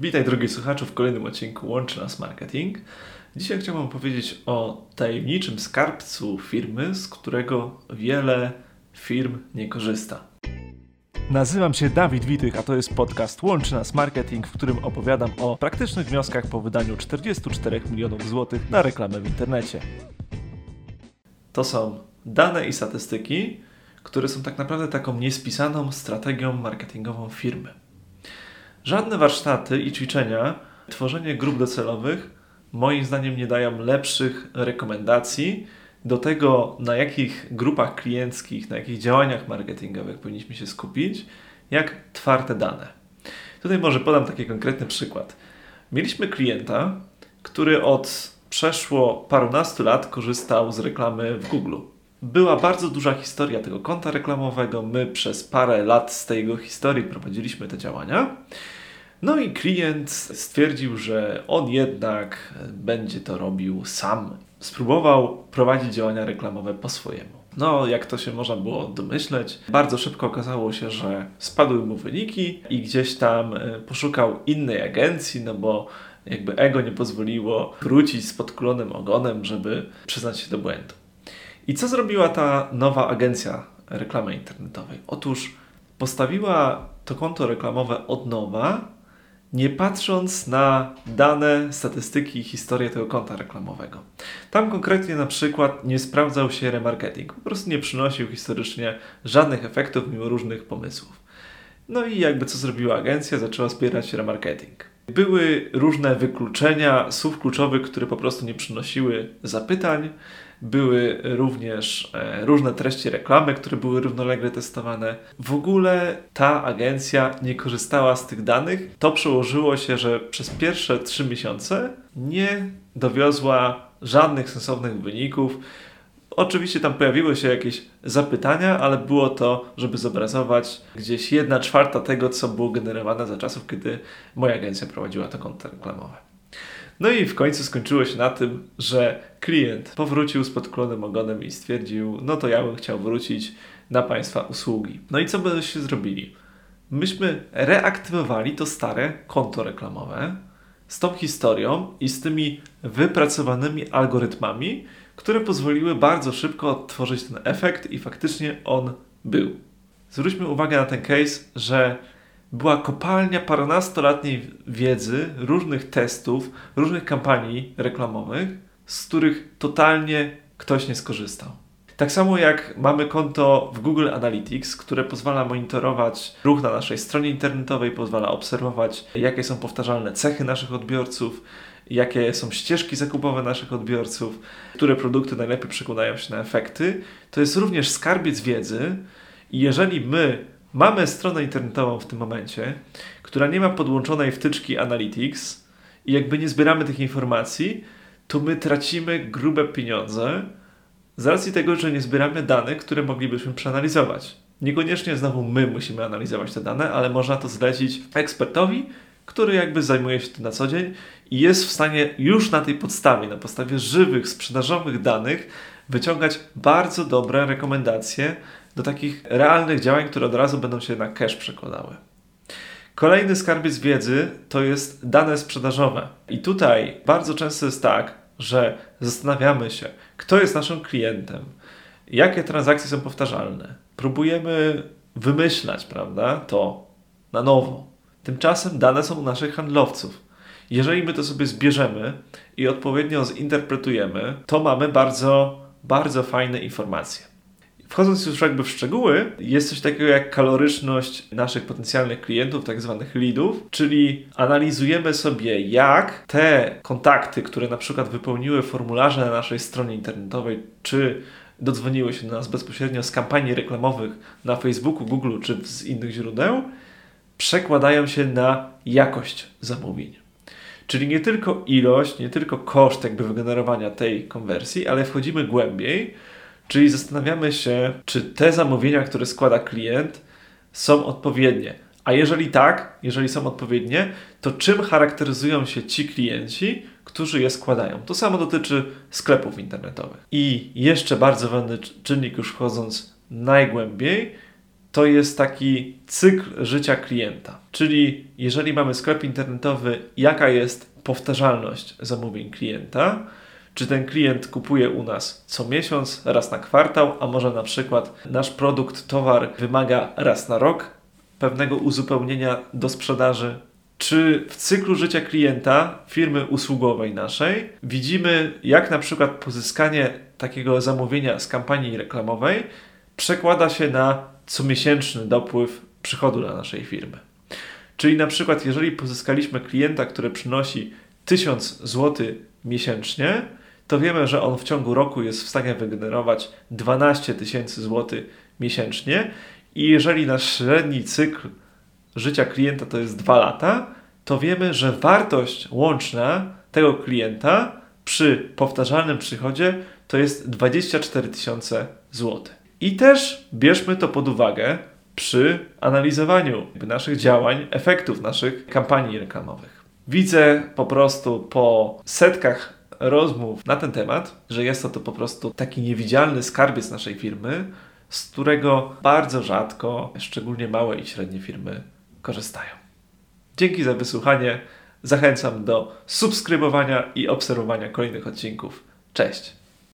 Witaj drogi słuchaczu w kolejnym odcinku Łączy Nas Marketing. Dzisiaj chciałbym powiedzieć o tajemniczym skarbcu firmy, z którego wiele firm nie korzysta. Nazywam się Dawid Witych, a to jest podcast Łączy Nas Marketing, w którym opowiadam o praktycznych wnioskach po wydaniu 44 milionów złotych na reklamę w internecie. To są dane i statystyki, które są tak naprawdę taką niespisaną strategią marketingową firmy. Żadne warsztaty i ćwiczenia, tworzenie grup docelowych moim zdaniem nie dają lepszych rekomendacji do tego, na jakich grupach klienckich, na jakich działaniach marketingowych powinniśmy się skupić, jak twarde dane. Tutaj może podam taki konkretny przykład. Mieliśmy klienta, który od przeszło parunastu lat korzystał z reklamy w Google. Była bardzo duża historia tego konta reklamowego. My przez parę lat z tej jego historii prowadziliśmy te działania. No i klient stwierdził, że on jednak będzie to robił sam. Spróbował prowadzić działania reklamowe po swojemu. No, jak to się można było domyśleć, bardzo szybko okazało się, że spadły mu wyniki i gdzieś tam e, poszukał innej agencji, no bo jakby ego nie pozwoliło wrócić z podkulonym ogonem, żeby przyznać się do błędu. I co zrobiła ta nowa agencja reklamy internetowej? Otóż postawiła to konto reklamowe od nowa, nie patrząc na dane, statystyki i historię tego konta reklamowego. Tam konkretnie na przykład nie sprawdzał się remarketing, po prostu nie przynosił historycznie żadnych efektów mimo różnych pomysłów. No i jakby co zrobiła agencja, zaczęła wspierać remarketing. Były różne wykluczenia słów kluczowych, które po prostu nie przynosiły zapytań. Były również e, różne treści reklamy, które były równolegle testowane. W ogóle ta agencja nie korzystała z tych danych. To przełożyło się, że przez pierwsze trzy miesiące nie dowiozła żadnych sensownych wyników. Oczywiście tam pojawiły się jakieś zapytania, ale było to, żeby zobrazować gdzieś jedna czwarta tego, co było generowane za czasów, kiedy moja agencja prowadziła to konto reklamowe. No i w końcu skończyło się na tym, że klient powrócił z podklonym ogonem i stwierdził, no to ja bym chciał wrócić na Państwa usługi. No i co byśmy zrobili? Myśmy reaktywowali to stare konto reklamowe z tą historią i z tymi wypracowanymi algorytmami, które pozwoliły bardzo szybko odtworzyć ten efekt i faktycznie on był. Zwróćmy uwagę na ten case, że była kopalnia parunastoletniej wiedzy, różnych testów, różnych kampanii reklamowych, z których totalnie ktoś nie skorzystał. Tak samo jak mamy konto w Google Analytics, które pozwala monitorować ruch na naszej stronie internetowej, pozwala obserwować, jakie są powtarzalne cechy naszych odbiorców, jakie są ścieżki zakupowe naszych odbiorców, które produkty najlepiej przekładają się na efekty, to jest również skarbiec wiedzy. I jeżeli my mamy stronę internetową w tym momencie, która nie ma podłączonej wtyczki Analytics i jakby nie zbieramy tych informacji, to my tracimy grube pieniądze z racji tego, że nie zbieramy danych, które moglibyśmy przeanalizować. Niekoniecznie znowu my musimy analizować te dane, ale można to zlecić ekspertowi, który jakby zajmuje się tym na co dzień i jest w stanie już na tej podstawie, na podstawie żywych, sprzedażowych danych, wyciągać bardzo dobre rekomendacje do takich realnych działań, które od razu będą się na cash przekładały. Kolejny skarbiec wiedzy to jest dane sprzedażowe. I tutaj bardzo często jest tak, że zastanawiamy się, kto jest naszym klientem, jakie transakcje są powtarzalne. Próbujemy wymyślać, prawda, to na nowo. Tymczasem dane są u naszych handlowców. Jeżeli my to sobie zbierzemy i odpowiednio zinterpretujemy, to mamy bardzo, bardzo fajne informacje. Wchodząc już jakby w szczegóły, jest coś takiego jak kaloryczność naszych potencjalnych klientów, tak zwanych leadów, czyli analizujemy sobie, jak te kontakty, które na przykład wypełniły formularze na naszej stronie internetowej, czy dodzwoniły się do nas bezpośrednio z kampanii reklamowych na Facebooku, Google czy z innych źródeł, przekładają się na jakość zamówień. Czyli nie tylko ilość, nie tylko koszt jakby wygenerowania tej konwersji, ale wchodzimy głębiej, czyli zastanawiamy się, czy te zamówienia, które składa klient, są odpowiednie. A jeżeli tak, jeżeli są odpowiednie, to czym charakteryzują się ci klienci, którzy je składają? To samo dotyczy sklepów internetowych. I jeszcze bardzo ważny czynnik, już wchodząc najgłębiej, to jest taki cykl życia klienta. Czyli jeżeli mamy sklep internetowy, jaka jest powtarzalność zamówień klienta? Czy ten klient kupuje u nas co miesiąc, raz na kwartał, a może na przykład nasz produkt, towar wymaga raz na rok pewnego uzupełnienia do sprzedaży? Czy w cyklu życia klienta firmy usługowej naszej widzimy, jak na przykład pozyskanie takiego zamówienia z kampanii reklamowej przekłada się na comiesięczny dopływ przychodu dla naszej firmy? Czyli na przykład, jeżeli pozyskaliśmy klienta, który przynosi 1000 zł miesięcznie, to wiemy, że on w ciągu roku jest w stanie wygenerować 12 tysięcy złotych miesięcznie i jeżeli nasz średni cykl życia klienta to jest 2 lata, to wiemy, że wartość łączna tego klienta przy powtarzalnym przychodzie to jest 24 tysiące złotych. I też bierzmy to pod uwagę przy analizowaniu naszych działań, efektów naszych kampanii reklamowych. Widzę po prostu po setkach rozmów na ten temat, że jest to, to po prostu taki niewidzialny skarbiec naszej firmy, z którego bardzo rzadko, szczególnie małe i średnie firmy, korzystają. Dzięki za wysłuchanie. Zachęcam do subskrybowania i obserwowania kolejnych odcinków. Cześć!